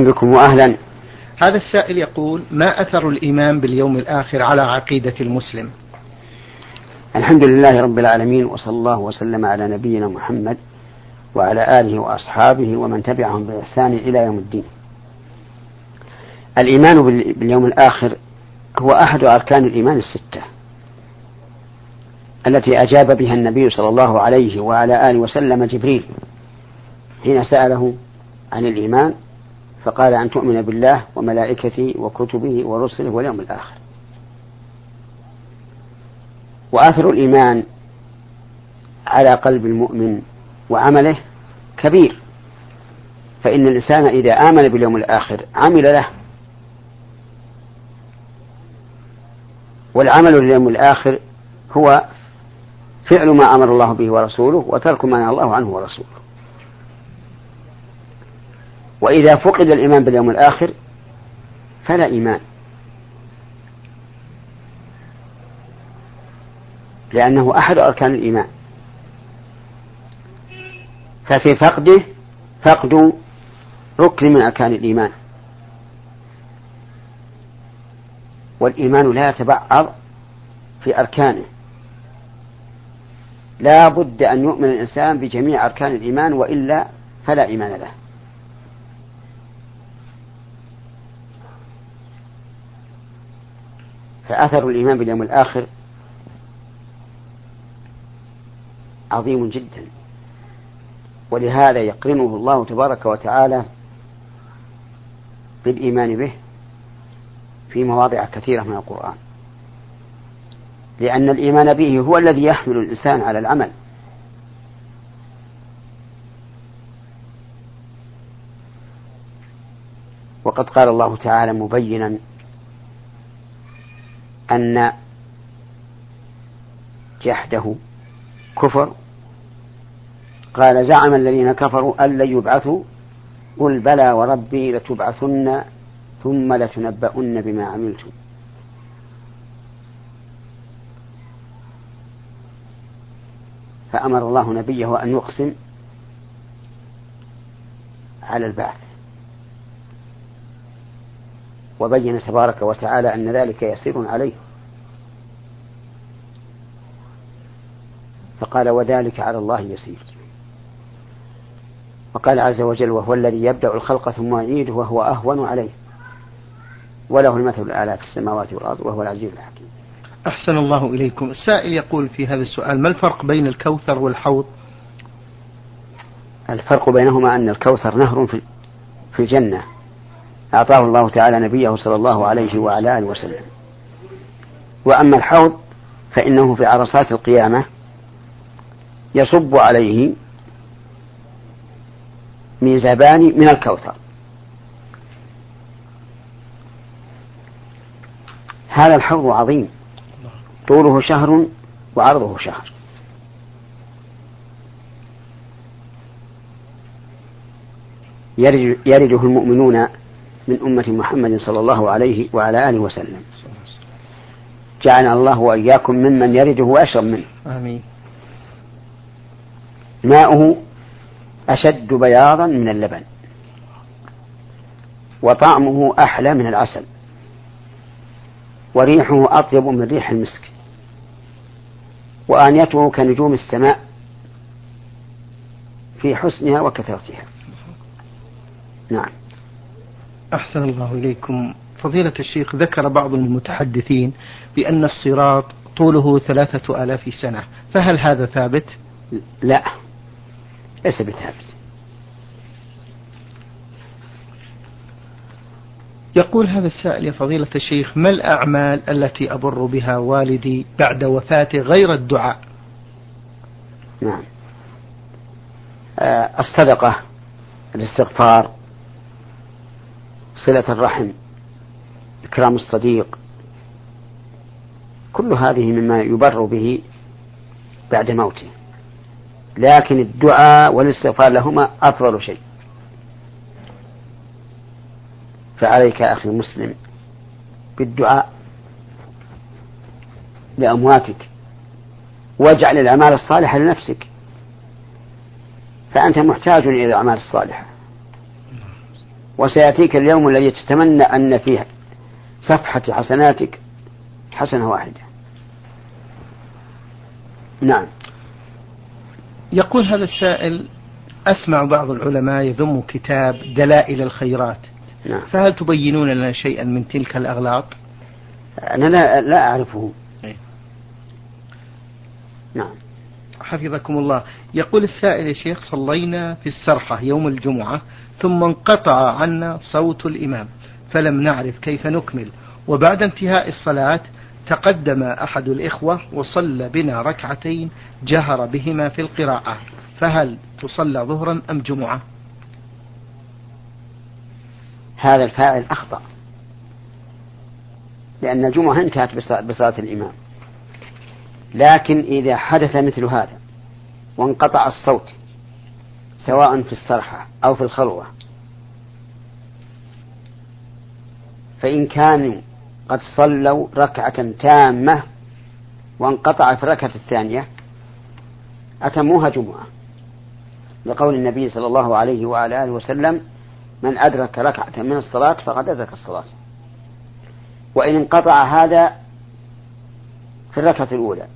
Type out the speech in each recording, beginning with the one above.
بكم وأهلا. هذا السائل يقول ما أثر الإيمان باليوم الآخر على عقيدة المسلم؟ الحمد لله رب العالمين وصلى الله وسلم على نبينا محمد وعلى آله وأصحابه ومن تبعهم بإحسان إلى يوم الدين. الإيمان باليوم الآخر هو أحد أركان الإيمان الستة التي أجاب بها النبي صلى الله عليه وعلى آله وسلم جبريل حين سأله عن الإيمان فقال أن تؤمن بالله وملائكته وكتبه ورسله واليوم الآخر. وآثر الإيمان على قلب المؤمن وعمله كبير. فإن الإنسان إذا آمن باليوم الآخر عمل له. والعمل لليوم الآخر هو فعل ما أمر الله به ورسوله وترك ما نهى الله عنه ورسوله. وإذا فقد الإيمان باليوم الآخر فلا إيمان. لأنه أحد أركان الإيمان. ففي فقده فقد ركن من أركان الإيمان. والإيمان لا يتبعض في أركانه. لا بد أن يؤمن الإنسان بجميع أركان الإيمان وإلا فلا إيمان له. فأثر الإيمان باليوم الآخر عظيم جدا. ولهذا يقرنه الله تبارك وتعالى بالإيمان به في مواضع كثيرة من القرآن. لأن الإيمان به هو الذي يحمل الإنسان على العمل. وقد قال الله تعالى مبينا أن جحده كفر. قال زعم الذين كفروا أن لن يبعثوا. قل بلى وربي لتبعثن ثم لتنبؤن بما عملتم. فأمر الله نبيه أن يقسم على البعث. وبين تبارك وتعالى أن ذلك يسير عليه. فقال وذلك على الله يسير. وقال عز وجل وهو الذي يبدأ الخلق ثم يعيده وهو أهون عليه. وله المثل الأعلى في السماوات والأرض وهو العزيز الحكيم. أحسن الله إليكم. السائل يقول في هذا السؤال ما الفرق بين الكوثر والحوض؟ الفرق بينهما أن الكوثر نهر في الجنة. أعطاه الله تعالى نبيه صلى الله عليه وعلى آله وسلم. وأما الحوض فإنه في عرصات القيامة يصب عليه ميزابان من الكوثر. هذا الحوض عظيم. طوله شهر وعرضه شهر. يرجه المؤمنون من أمة محمد صلى الله عليه وعلى آله وسلم. جعلنا الله وإياكم ممن يرده ويشرب منه. آمين. ماؤه أشد بياضا من اللبن. وطعمه أحلى من العسل. وريحه أطيب من ريح المسك. وآنيته كنجوم السماء في حسنها وكثرتها. نعم. أحسن الله إليكم. فضيلة الشيخ ذكر بعض المتحدثين بأن الصراط طوله ثلاثة آلاف سنة. فهل هذا ثابت؟ لا ليس بثابت. يقول هذا السائل يا فضيلة الشيخ ما الأعمال التي أبر بها والدي بعد وفاته غير الدعاء؟ نعم. آه الصدقة الاستغفار صلة الرحم إكرام الصديق كل هذه مما يبر به بعد موته. لكن الدعاء والاستغفار لهما أفضل شيء. فعليك أخي المسلم بالدعاء لأمواتك واجعل الأعمال الصالحة لنفسك. فأنت محتاج إلى الأعمال الصالحة. وسيأتيك اليوم الذي تتمنى أن فيه صفحة حسناتك حسنة واحدة. نعم. يقول هذا السائل أسمع بعض العلماء يذم كتاب دلائل الخيرات. نعم. فهل تبينون لنا شيئا من تلك الأغلاط؟ أنا لا, لا أعرفه. أي. نعم. حفظكم الله يقول السائل يا شيخ صلينا في السرحة يوم الجمعة ثم انقطع عنا صوت الإمام فلم نعرف كيف نكمل. وبعد انتهاء الصلاة تقدم أحد الإخوة وصلى بنا ركعتين جهر بهما في القراءة. فهل تصلى ظهرا أم جمعة؟ هذا الفاعل أخطأ لأن الجمعة انتهت بصلاة الإمام. لكن إذا حدث مثل هذا وانقطع الصوت سواء في الصرحة أو في الخلوة فإن كانوا قد صلوا ركعة تامة وانقطع في الركعة الثانية أتموها جمعة. لقول النبي صلى الله عليه وعلى آله وسلم من أدرك ركعة من الصلاة فقد أدرك الصلاة. وإن انقطع هذا في الركعة الأولى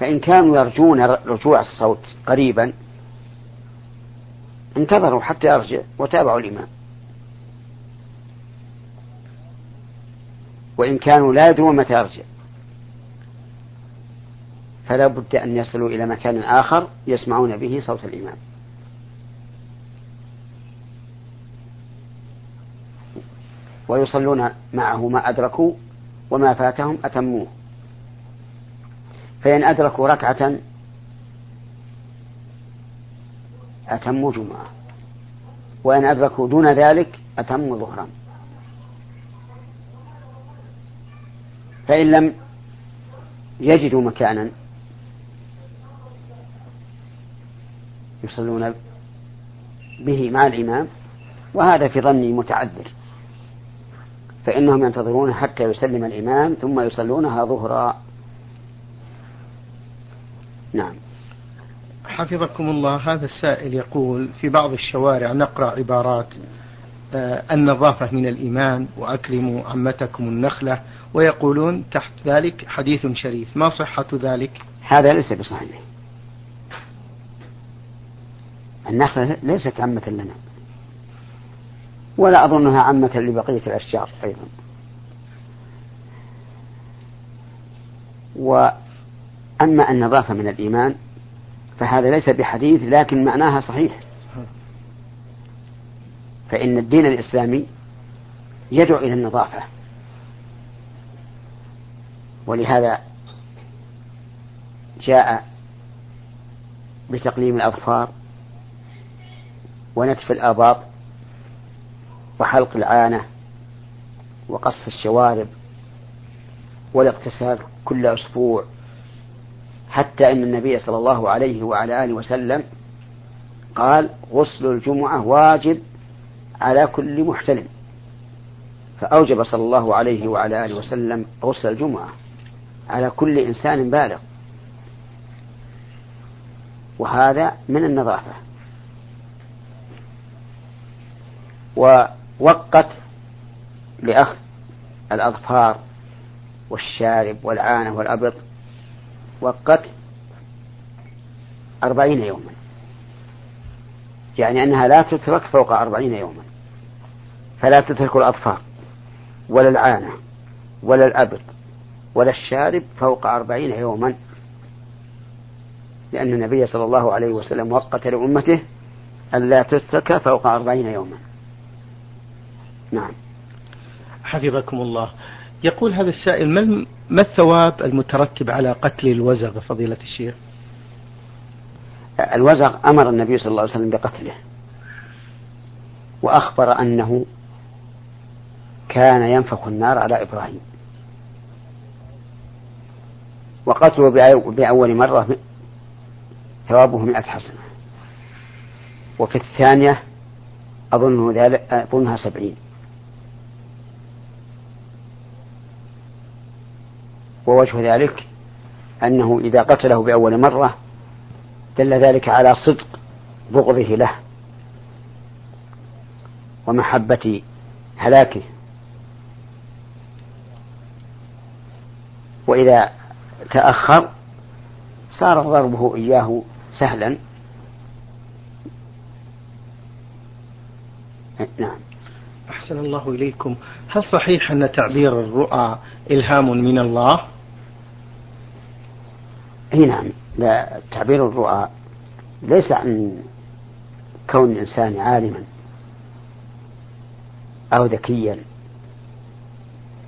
فإن كانوا يرجون رجوع الصوت قريبا انتظروا حتى يرجع وتابعوا الإمام. وإن كانوا لا يدرون متى يرجع. فلا بد أن يصلوا إلى مكان آخر يسمعون به صوت الإمام. ويصلون معه ما أدركوا وما فاتهم أتموه. فإن أدركوا ركعة أتموا جمعة. وإن أدركوا دون ذلك أتموا ظهرا. فإن لم يجدوا مكانا يصلون به مع الإمام وهذا في ظني متعذر. فإنهم ينتظرون حتى يسلم الإمام ثم يصلونها ظهرا. نعم. حفظكم الله هذا السائل يقول في بعض الشوارع نقرأ عبارات آه، النظافة من الإيمان وأكرموا عمتكم النخلة ويقولون تحت ذلك حديث شريف. ما صحة ذلك؟ هذا ليس بصحيح. النخلة ليست عمة لنا. ولا أظنها عمة لبقية الأشجار أيضا. وأما النظافة من الإيمان فهذا ليس بحديث لكن معناها صحيح. فإن الدين الإسلامي يدعو إلى النظافة. ولهذا جاء بتقليم الأظفار ونتف الآباط وحلق العانة وقص الشوارب والاغتسال كل أسبوع. حتى أن النبي صلى الله عليه وعلى آله وسلم قال غسل الجمعة واجب على كل محتلم. فأوجب صلى الله عليه وعلى آله وسلم غسل الجمعة على كل إنسان بالغ. وهذا من النظافة. ووقت لأخذ الأظفار والشارب والعانة والأبط وقت أربعين يوما. يعني أنها لا تترك فوق أربعين يوما. فلا تترك الأظفار ولا العانة ولا الأبط ولا الشارب فوق أربعين يوما. لأن النبي صلى الله عليه وسلم وقت لأمته ألا تترك فوق أربعين يوما. نعم. حفظكم الله. يقول هذا السائل ما الثواب المترتب على قتل الوزغ فضيلة الشيخ؟ الوزغ أمر النبي صلى الله عليه وسلم بقتله وأخبر أنه كان ينفخ النار على إبراهيم. وقتله بأول مرة ثوابه مئة حسنة. وفي الثانية أظن ذلك أظنها سبعين. ووجه ذلك أنه إذا قتله بأول مرة دل ذلك على صدق بغضه له ومحبة هلاكه. وإذا تأخر صار ضربه إياه سهلا. نعم. أحسن الله إليكم. هل صحيح أن تعبير الرؤى إلهام من الله؟ إي نعم. لا تعبير الرؤى ليس عن كون الإنسان عالما أو ذكيا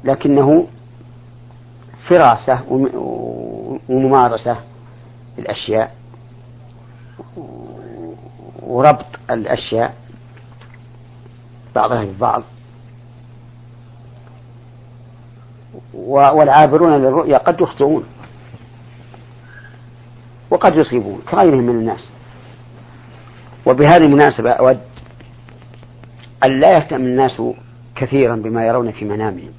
لكنه فراسة وممارسة الأشياء وربط الأشياء بعضها ببعض والعابرون للرؤيا قد يخطئون. وقد يصيبون كغيرهم من الناس. وبهذه المناسبة أود أن لا يهتم الناس كثيرا بما يرون في منامهم.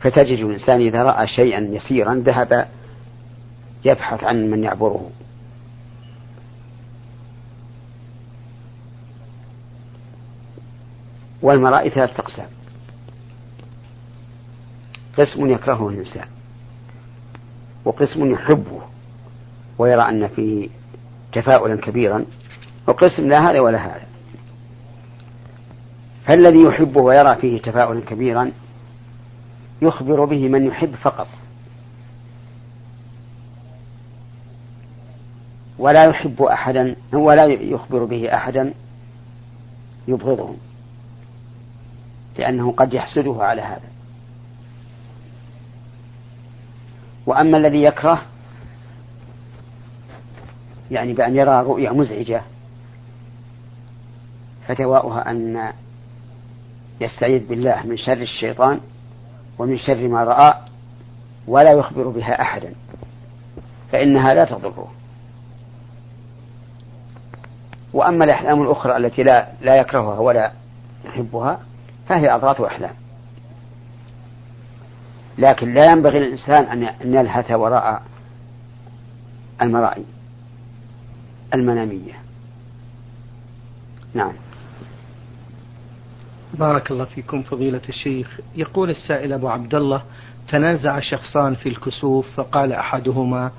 فتجد الإنسان إذا رأى شيئا يسيرا ذهب يبحث عن من يعبره. والمرائي ثلاث أقسام قسم يكرهه الإنسان. وقسم يحبه ويرى أن فيه تفاؤلا كبيرا وقسم لا هذا ولا هذا. فالذي يحبه ويرى فيه تفاؤلا كبيرا يخبر به من يحب فقط. ولا يحب أحدا ولا يخبر به أحدا يبغضه لأنه قد يحسده على هذا. وأما الذي يكره يعني بأن يرى رؤيا مزعجة فدواؤها أن يستعيذ بالله من شر الشيطان ومن شر ما رأى ولا يخبر بها أحدا فإنها لا تضره. وأما الأحلام الأخرى التي لا لا يكرهها ولا يحبها فهي أضغاث أحلام لكن لا ينبغي للإنسان أن يلهث وراء المرائي المنامية. نعم. بارك الله فيكم فضيلة الشيخ. يقول السائل أبو عبد الله تنازع شخصان في الكسوف فقال أحدهما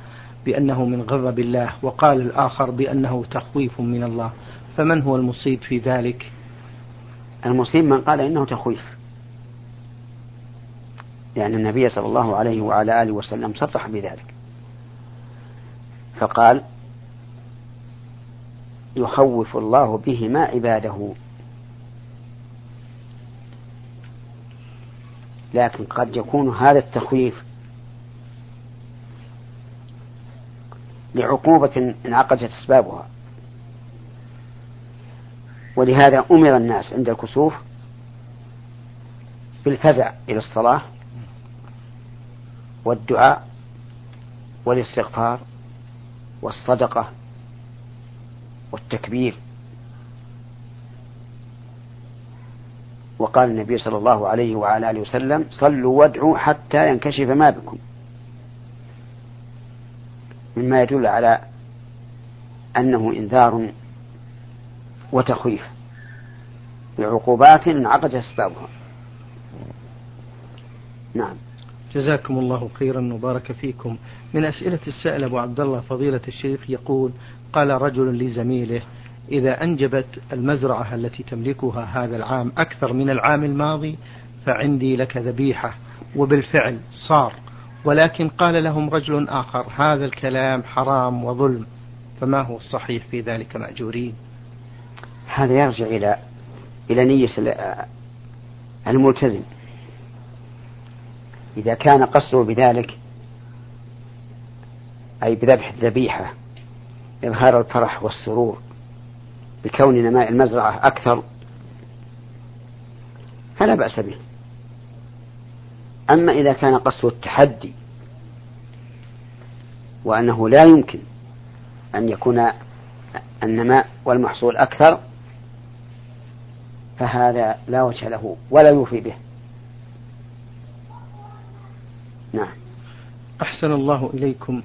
بأنه من غضب الله وقال الآخر بأنه تخويف من الله. فمن هو المصيب في ذلك؟ المصيب من قال إنه تخويف. لأن النبي صلى الله عليه وعلى آله وسلم صرح بذلك. فقال يخوف الله بهما عباده. لكن قد يكون هذا التخويف لعقوبة انعقدت أسبابها. ولهذا أمر الناس عند الكسوف بالفزع إلى الصلاة والدعاء والاستغفار والصدقة والتكبير. وقال النبي صلى الله عليه وعلى آله وسلم صلوا وادعوا حتى ينكشف ما بكم. مما يدل على أنه إنذار وتخويف بعقوبات انعقد أسبابها. نعم. جزاكم الله خيرا وبارك فيكم. من أسئلة السائل أبو عبد الله فضيلة الشيخ يقول قال رجل لزميله إذا أنجبت المزرعة التي تملكها هذا العام أكثر من العام الماضي فعندي لك ذبيحة. وبالفعل صار. ولكن قال لهم رجل آخر هذا الكلام حرام وظلم. فما هو الصحيح في ذلك مأجورين؟ هذا يرجع إلى إلى نية الملتزم. إذا كان قصده بذلك أي بذبح الذبيحة إظهار الفرح والسرور بكون نماء المزرعة أكثر فلا بأس به. أما إذا كان قصده التحدي وأنه لا يمكن أن يكون النماء والمحصول أكثر فهذا لا وجه له ولا يوفي به. نعم. أحسن الله إليكم.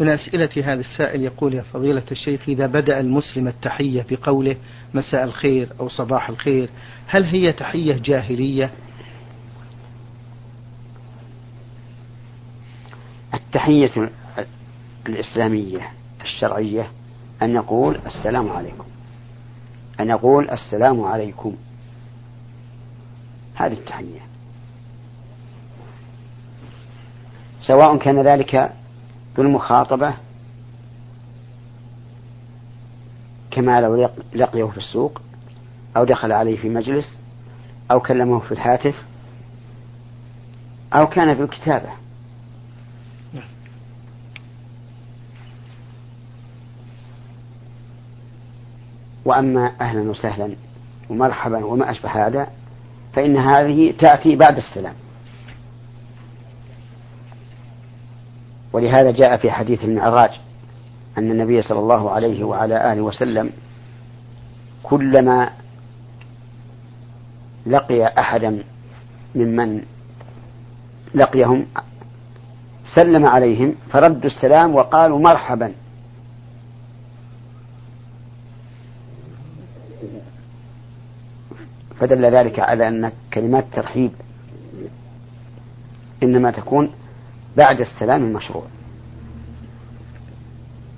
من أسئلة هذا السائل يقول يا فضيلة الشيخ إذا بدأ المسلم التحية بقوله مساء الخير أو صباح الخير هل هي تحية جاهلية؟ التحية الإسلامية الشرعية أن يقول السلام عليكم. أن يقول السلام عليكم. هذه التحية. سواء كان ذلك بالمخاطبة كما لو لقيه في السوق أو دخل عليه في مجلس أو كلمه في الهاتف أو كان في الكتابة. وأما أهلا وسهلا ومرحبا وما أشبه هذا فإن هذه تأتي بعد السلام. ولهذا جاء في حديث المعراج أن النبي صلى الله عليه وعلى آله وسلم كلما لقي أحدا ممن لقيهم سلم عليهم فردوا السلام وقالوا مرحبا. فدل ذلك على أن كلمات ترحيب إنما تكون بعد السلام المشروع.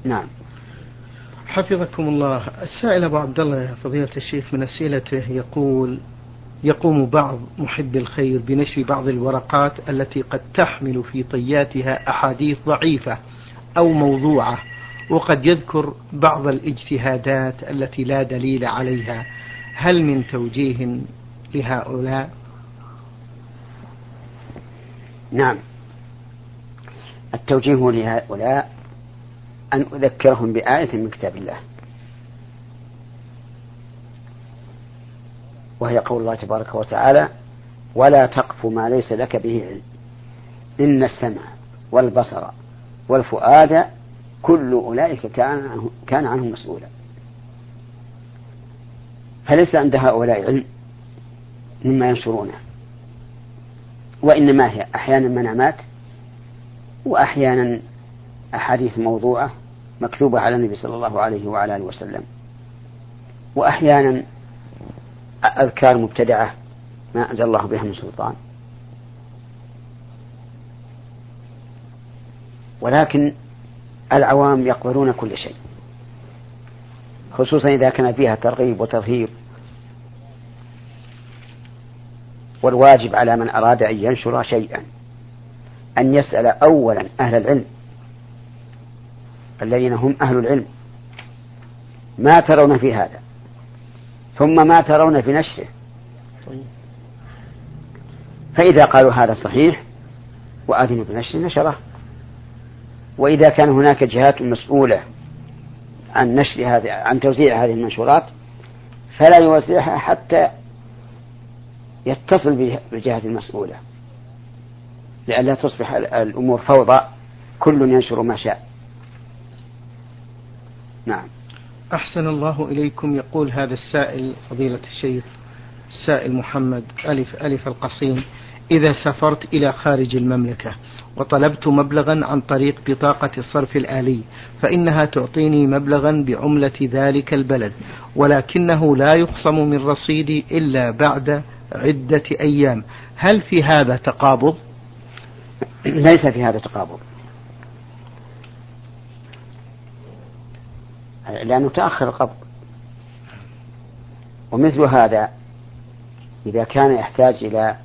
نعم. حفظكم الله. السائل أبو عبد الله يا فضيلة الشيخ من أسئلته يقول يقوم بعض محب الخير بنشر بعض الورقات التي قد تحمل في طياتها أحاديث ضعيفة أو موضوعة وقد يذكر بعض الاجتهادات التي لا دليل عليها. هل من توجيه لهؤلاء؟ نعم. التوجيه لهؤلاء أن أذكرهم بآية من كتاب الله. وهي قول الله تبارك وتعالى ولا تقف ما ليس لك به علم. إن السمع والبصر والفؤاد كل أولئك كان عنه, كان عنه مسؤولا. فليس عند هؤلاء علم مما ينشرونه. وإنما هي أحيانا منامات وأحيانا أحاديث موضوعة مكتوبة على النبي صلى الله عليه وعلى آله وسلم. وأحيانا أذكار مبتدعة ما أنزل الله بها من سلطان. ولكن العوام يقبلون كل شيء. خصوصا إذا كان فيها ترغيب وترهيب. والواجب على من أراد أن ينشر شيئا. أن يسأل أولا أهل العلم الذين هم أهل العلم ما ترون في هذا ثم ما ترون في نشره. فإذا قالوا هذا صحيح وأذنوا بنشره نشره. وإذا كان هناك جهات مسؤولة عن نشر هذه عن توزيع هذه المنشورات فلا يوزعها حتى يتصل بالجهة المسؤولة. لئلا تصبح الأمور فوضى كل ينشر ما شاء نعم أحسن الله إليكم يقول هذا السائل فضيلة الشيخ السائل محمد ألف ألف القصيم إذا سافرت إلى خارج المملكة وطلبت مبلغا عن طريق بطاقة الصرف الآلي فإنها تعطيني مبلغا بعملة ذلك البلد ولكنه لا يخصم من رصيدي إلا بعد عدة أيام هل في هذا تقابض؟ ليس في هذا تقابض لأنه تأخر القبض. ومثل هذا إذا كان يحتاج إلى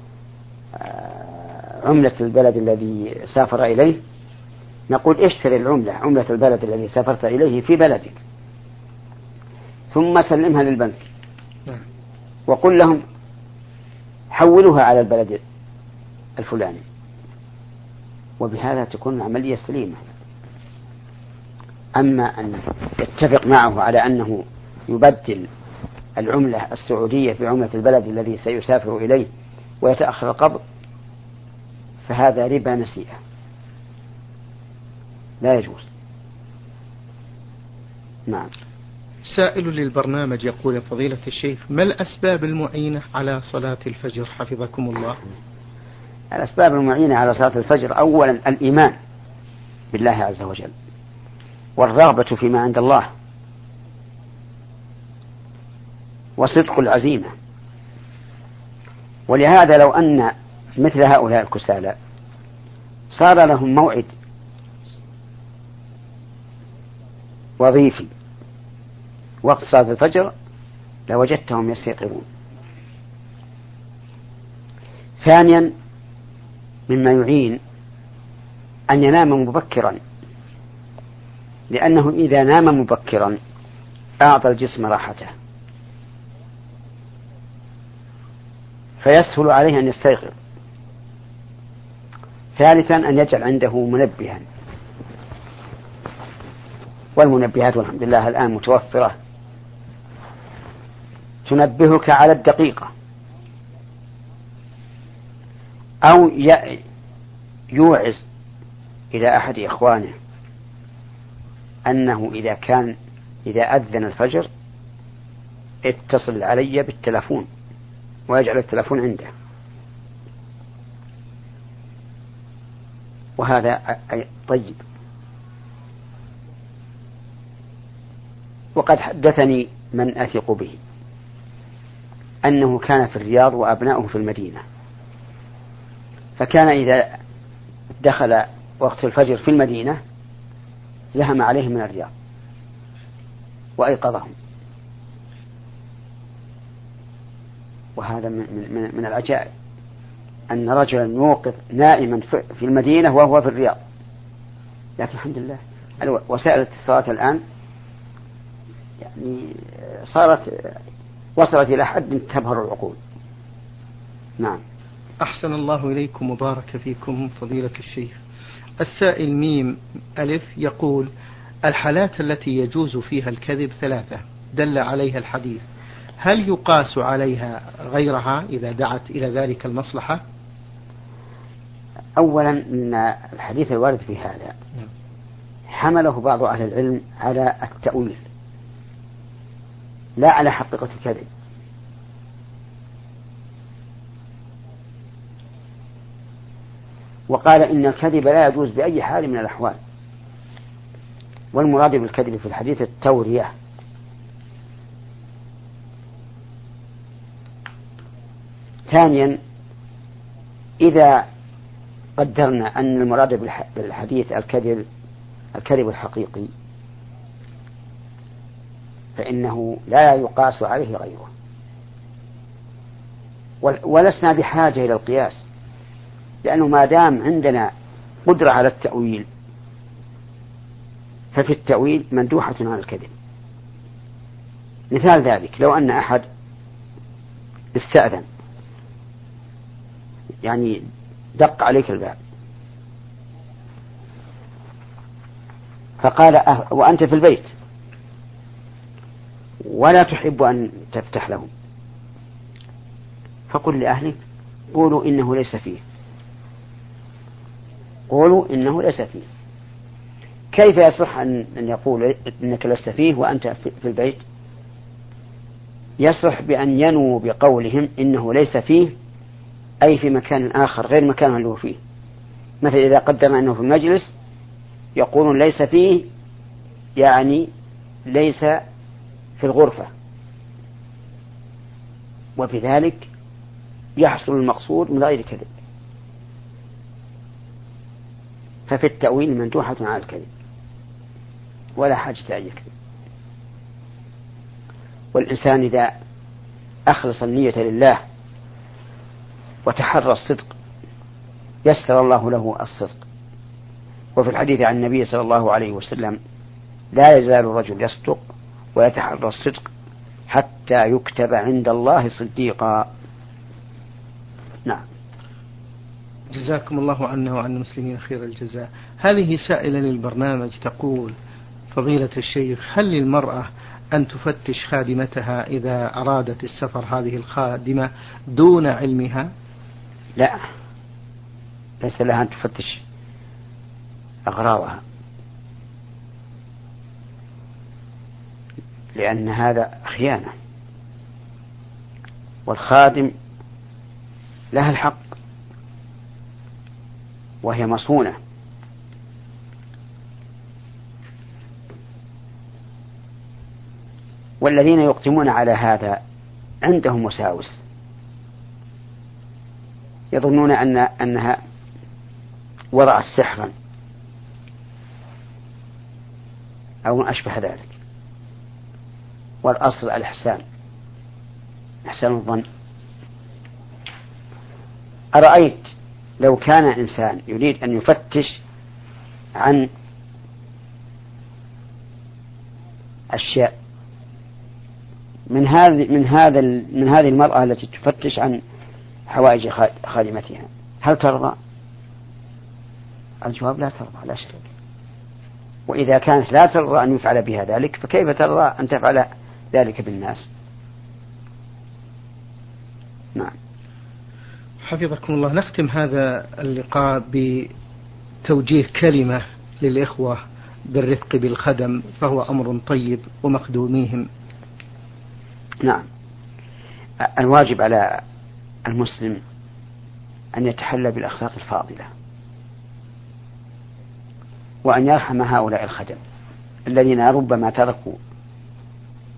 آه، عملة البلد الذي سافر إليه نقول اشتري العملة عملة البلد الذي سافرت إليه في بلدك. ثم سلمها للبنك. نعم. وقل لهم حولوها على البلد الفلاني. وبهذا تكون العملية سليمة. أما أن يتفق معه على أنه يبدل العملة السعودية بعملة البلد الذي سيسافر إليه ويتأخر القبض فهذا ربا نسيئة. لا يجوز. نعم. سائل للبرنامج يقول فضيلة الشيخ ما الأسباب المعينة على صلاة الفجر؟ حفظكم الله. الأسباب المعينة على صلاة الفجر أولا الإيمان بالله عز وجل والرغبة فيما عند الله وصدق العزيمة. ولهذا لو أن مثل هؤلاء الكسالى صار لهم موعد وظيفي وقت صلاة الفجر لوجدتهم يستيقظون. ثانيا مما يعين أن ينام مبكرا لأنه إذا نام مبكرا أعطى الجسم راحته. فيسهل عليه أن يستيقظ. ثالثا أن يجعل عنده منبها. والمنبهات والحمد لله الآن متوفرة. تنبهك على الدقيقة. أو يوعز إلى أحد إخوانه أنه إذا كان إذا أذن الفجر اتصل علي بالتلفون ويجعل التلفون عنده. وهذا طيب. وقد حدثني من أثق به أنه كان في الرياض وأبناؤه في المدينة. فكان إذا دخل وقت الفجر في المدينة زهم عليهم من الرياض وأيقظهم. وهذا من, من, من العجائب أن رجلا يوقظ نائما في المدينة وهو في الرياض. لكن الحمد لله وسائل الاتصالات الآن يعني صارت وصلت إلى حد تبهر العقول. نعم. أحسن الله إليكم وبارك فيكم فضيلة الشيخ. السائل ميم ألف يقول الحالات التي يجوز فيها الكذب ثلاثة دل عليها الحديث. هل يقاس عليها غيرها إذا دعت إلى ذلك المصلحة؟ أولا إن الحديث الوارد في هذا. نعم. حمله بعض أهل العلم على التأويل لا على حقيقة الكذب. وقال إن الكذب لا يجوز بأي حال من الأحوال. والمراد بالكذب في الحديث التورية. ثانيا إذا قدرنا أن المراد بالحديث الكذب الكذب الحقيقي فإنه لا يقاس عليه غيره. ولسنا بحاجة إلى القياس. لأنه ما دام عندنا قدرة على التأويل ففي التأويل مندوحة عن الكذب. مثال ذلك لو أن أحد استأذن يعني دق عليك الباب فقال أه وأنت في البيت ولا تحب أن تفتح له. فقل لأهلك قولوا إنه ليس فيه. قولوا إنه ليس فيه. كيف يصح أن يقول إنك لست فيه وأنت في البيت؟ يصح بأن ينووا بقولهم إنه ليس فيه أي في مكان آخر غير مكان اللي هو فيه. مثل إذا قدرنا أنه في المجلس يقولون ليس فيه يعني ليس في الغرفة. وبذلك يحصل المقصود من غير كذب. ففي التأويل مندوحة على الكذب. ولا حاجة أن يكذب. والإنسان إذا أخلص النية لله وتحرى الصدق يسر الله له الصدق. وفي الحديث عن النبي صلى الله عليه وسلم لا يزال الرجل يصدق ويتحرى الصدق حتى يكتب عند الله صديقا نعم جزاكم الله عنا وعن المسلمين خير الجزاء. هذه سائلة للبرنامج تقول فضيلة الشيخ هل للمرأة أن تفتش خادمتها إذا أرادت السفر هذه الخادمة دون علمها؟ لا. ليس لها أن تفتش أغراضها. لأن هذا خيانة. والخادم لها الحق. وهي مصونة والذين يقدمون على هذا عندهم وساوس. يظنون أن أنها وضعت سحرا. أو ما أشبه ذلك. والأصل الإحسان. إحسان الظن. أرأيت لو كان إنسان يريد أن يفتش عن أشياء من هذه من هذا من هذه المرأة التي تفتش عن حوائج خادمتها هل ترضى؟ الجواب لا ترضى لا شك. وإذا كانت لا ترضى أن يفعل بها ذلك فكيف ترضى أن تفعل ذلك بالناس؟ نعم. حفظكم الله. نختم هذا اللقاء بتوجيه كلمة للإخوة بالرفق بالخدم فهو أمر طيب ومخدوميهم نعم. الواجب على المسلم أن يتحلى بالأخلاق الفاضلة وأن يرحم هؤلاء الخدم الذين ربما تركوا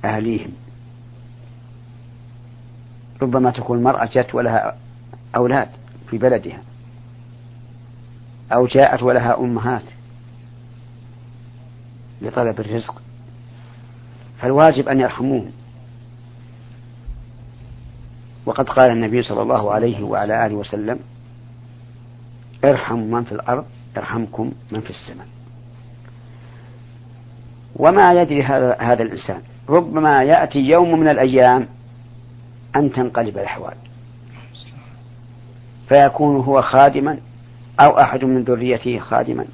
أهليهم. ربما تكون المرأة جت ولها أولاد في بلدها. أو جاءت ولها أمهات لطلب الرزق. فالواجب أن يرحموهم وقد قال النبي صلى الله عليه وعلى آله وسلم ارحموا من في الأرض يرحمكم من في السماء. وما يدري هذا هذا الإنسان. ربما يأتي يوم من الأيام أن تنقلب الأحوال. فيكون هو خادما أو أحد من ذريته خادما.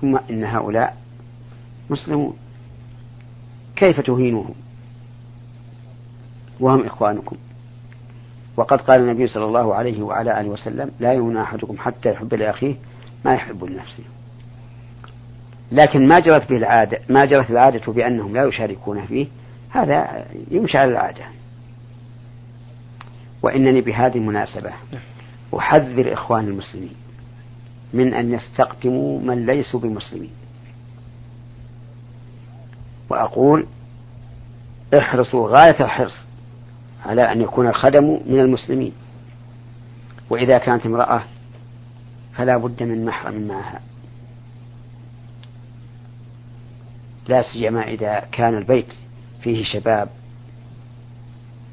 ثم إن هؤلاء مسلمون. كيف تهينوهم وهم إخوانكم. وقد قال النبي صلى الله عليه وعلى آله وسلم لا يهون أحدكم حتى يحب لأخيه ما يحب لنفسه. لكن ما جرت به العادة ما جرت العادة بأنهم لا يشاركون فيه هذا يمشي على العادة. وإنني بهذه المناسبة أحذر إخوان المسلمين من أن يستقدموا من ليسوا بمسلمين. وأقول احرصوا غاية الحرص على أن يكون الخدم من المسلمين. وإذا كانت امرأة فلا بد من محرم معها لا سيما إذا كان البيت فيه شباب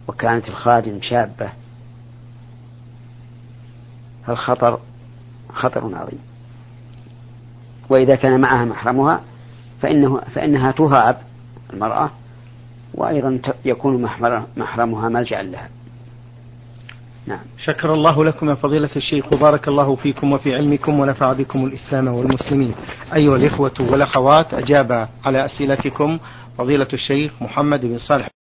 وكانت الخادم شابة. فالخطر خطر عظيم. وإذا كان معها محرمها فإنه فإنها تهاب المرأة وأيضا يكون محرمها ملجأ لها. نعم. شكر الله لكم يا فضيلة الشيخ وبارك الله فيكم وفي علمكم ونفع بكم الإسلام والمسلمين. أيها الإخوة والأخوات أجاب على أسئلتكم فضيلة الشيخ محمد بن صالح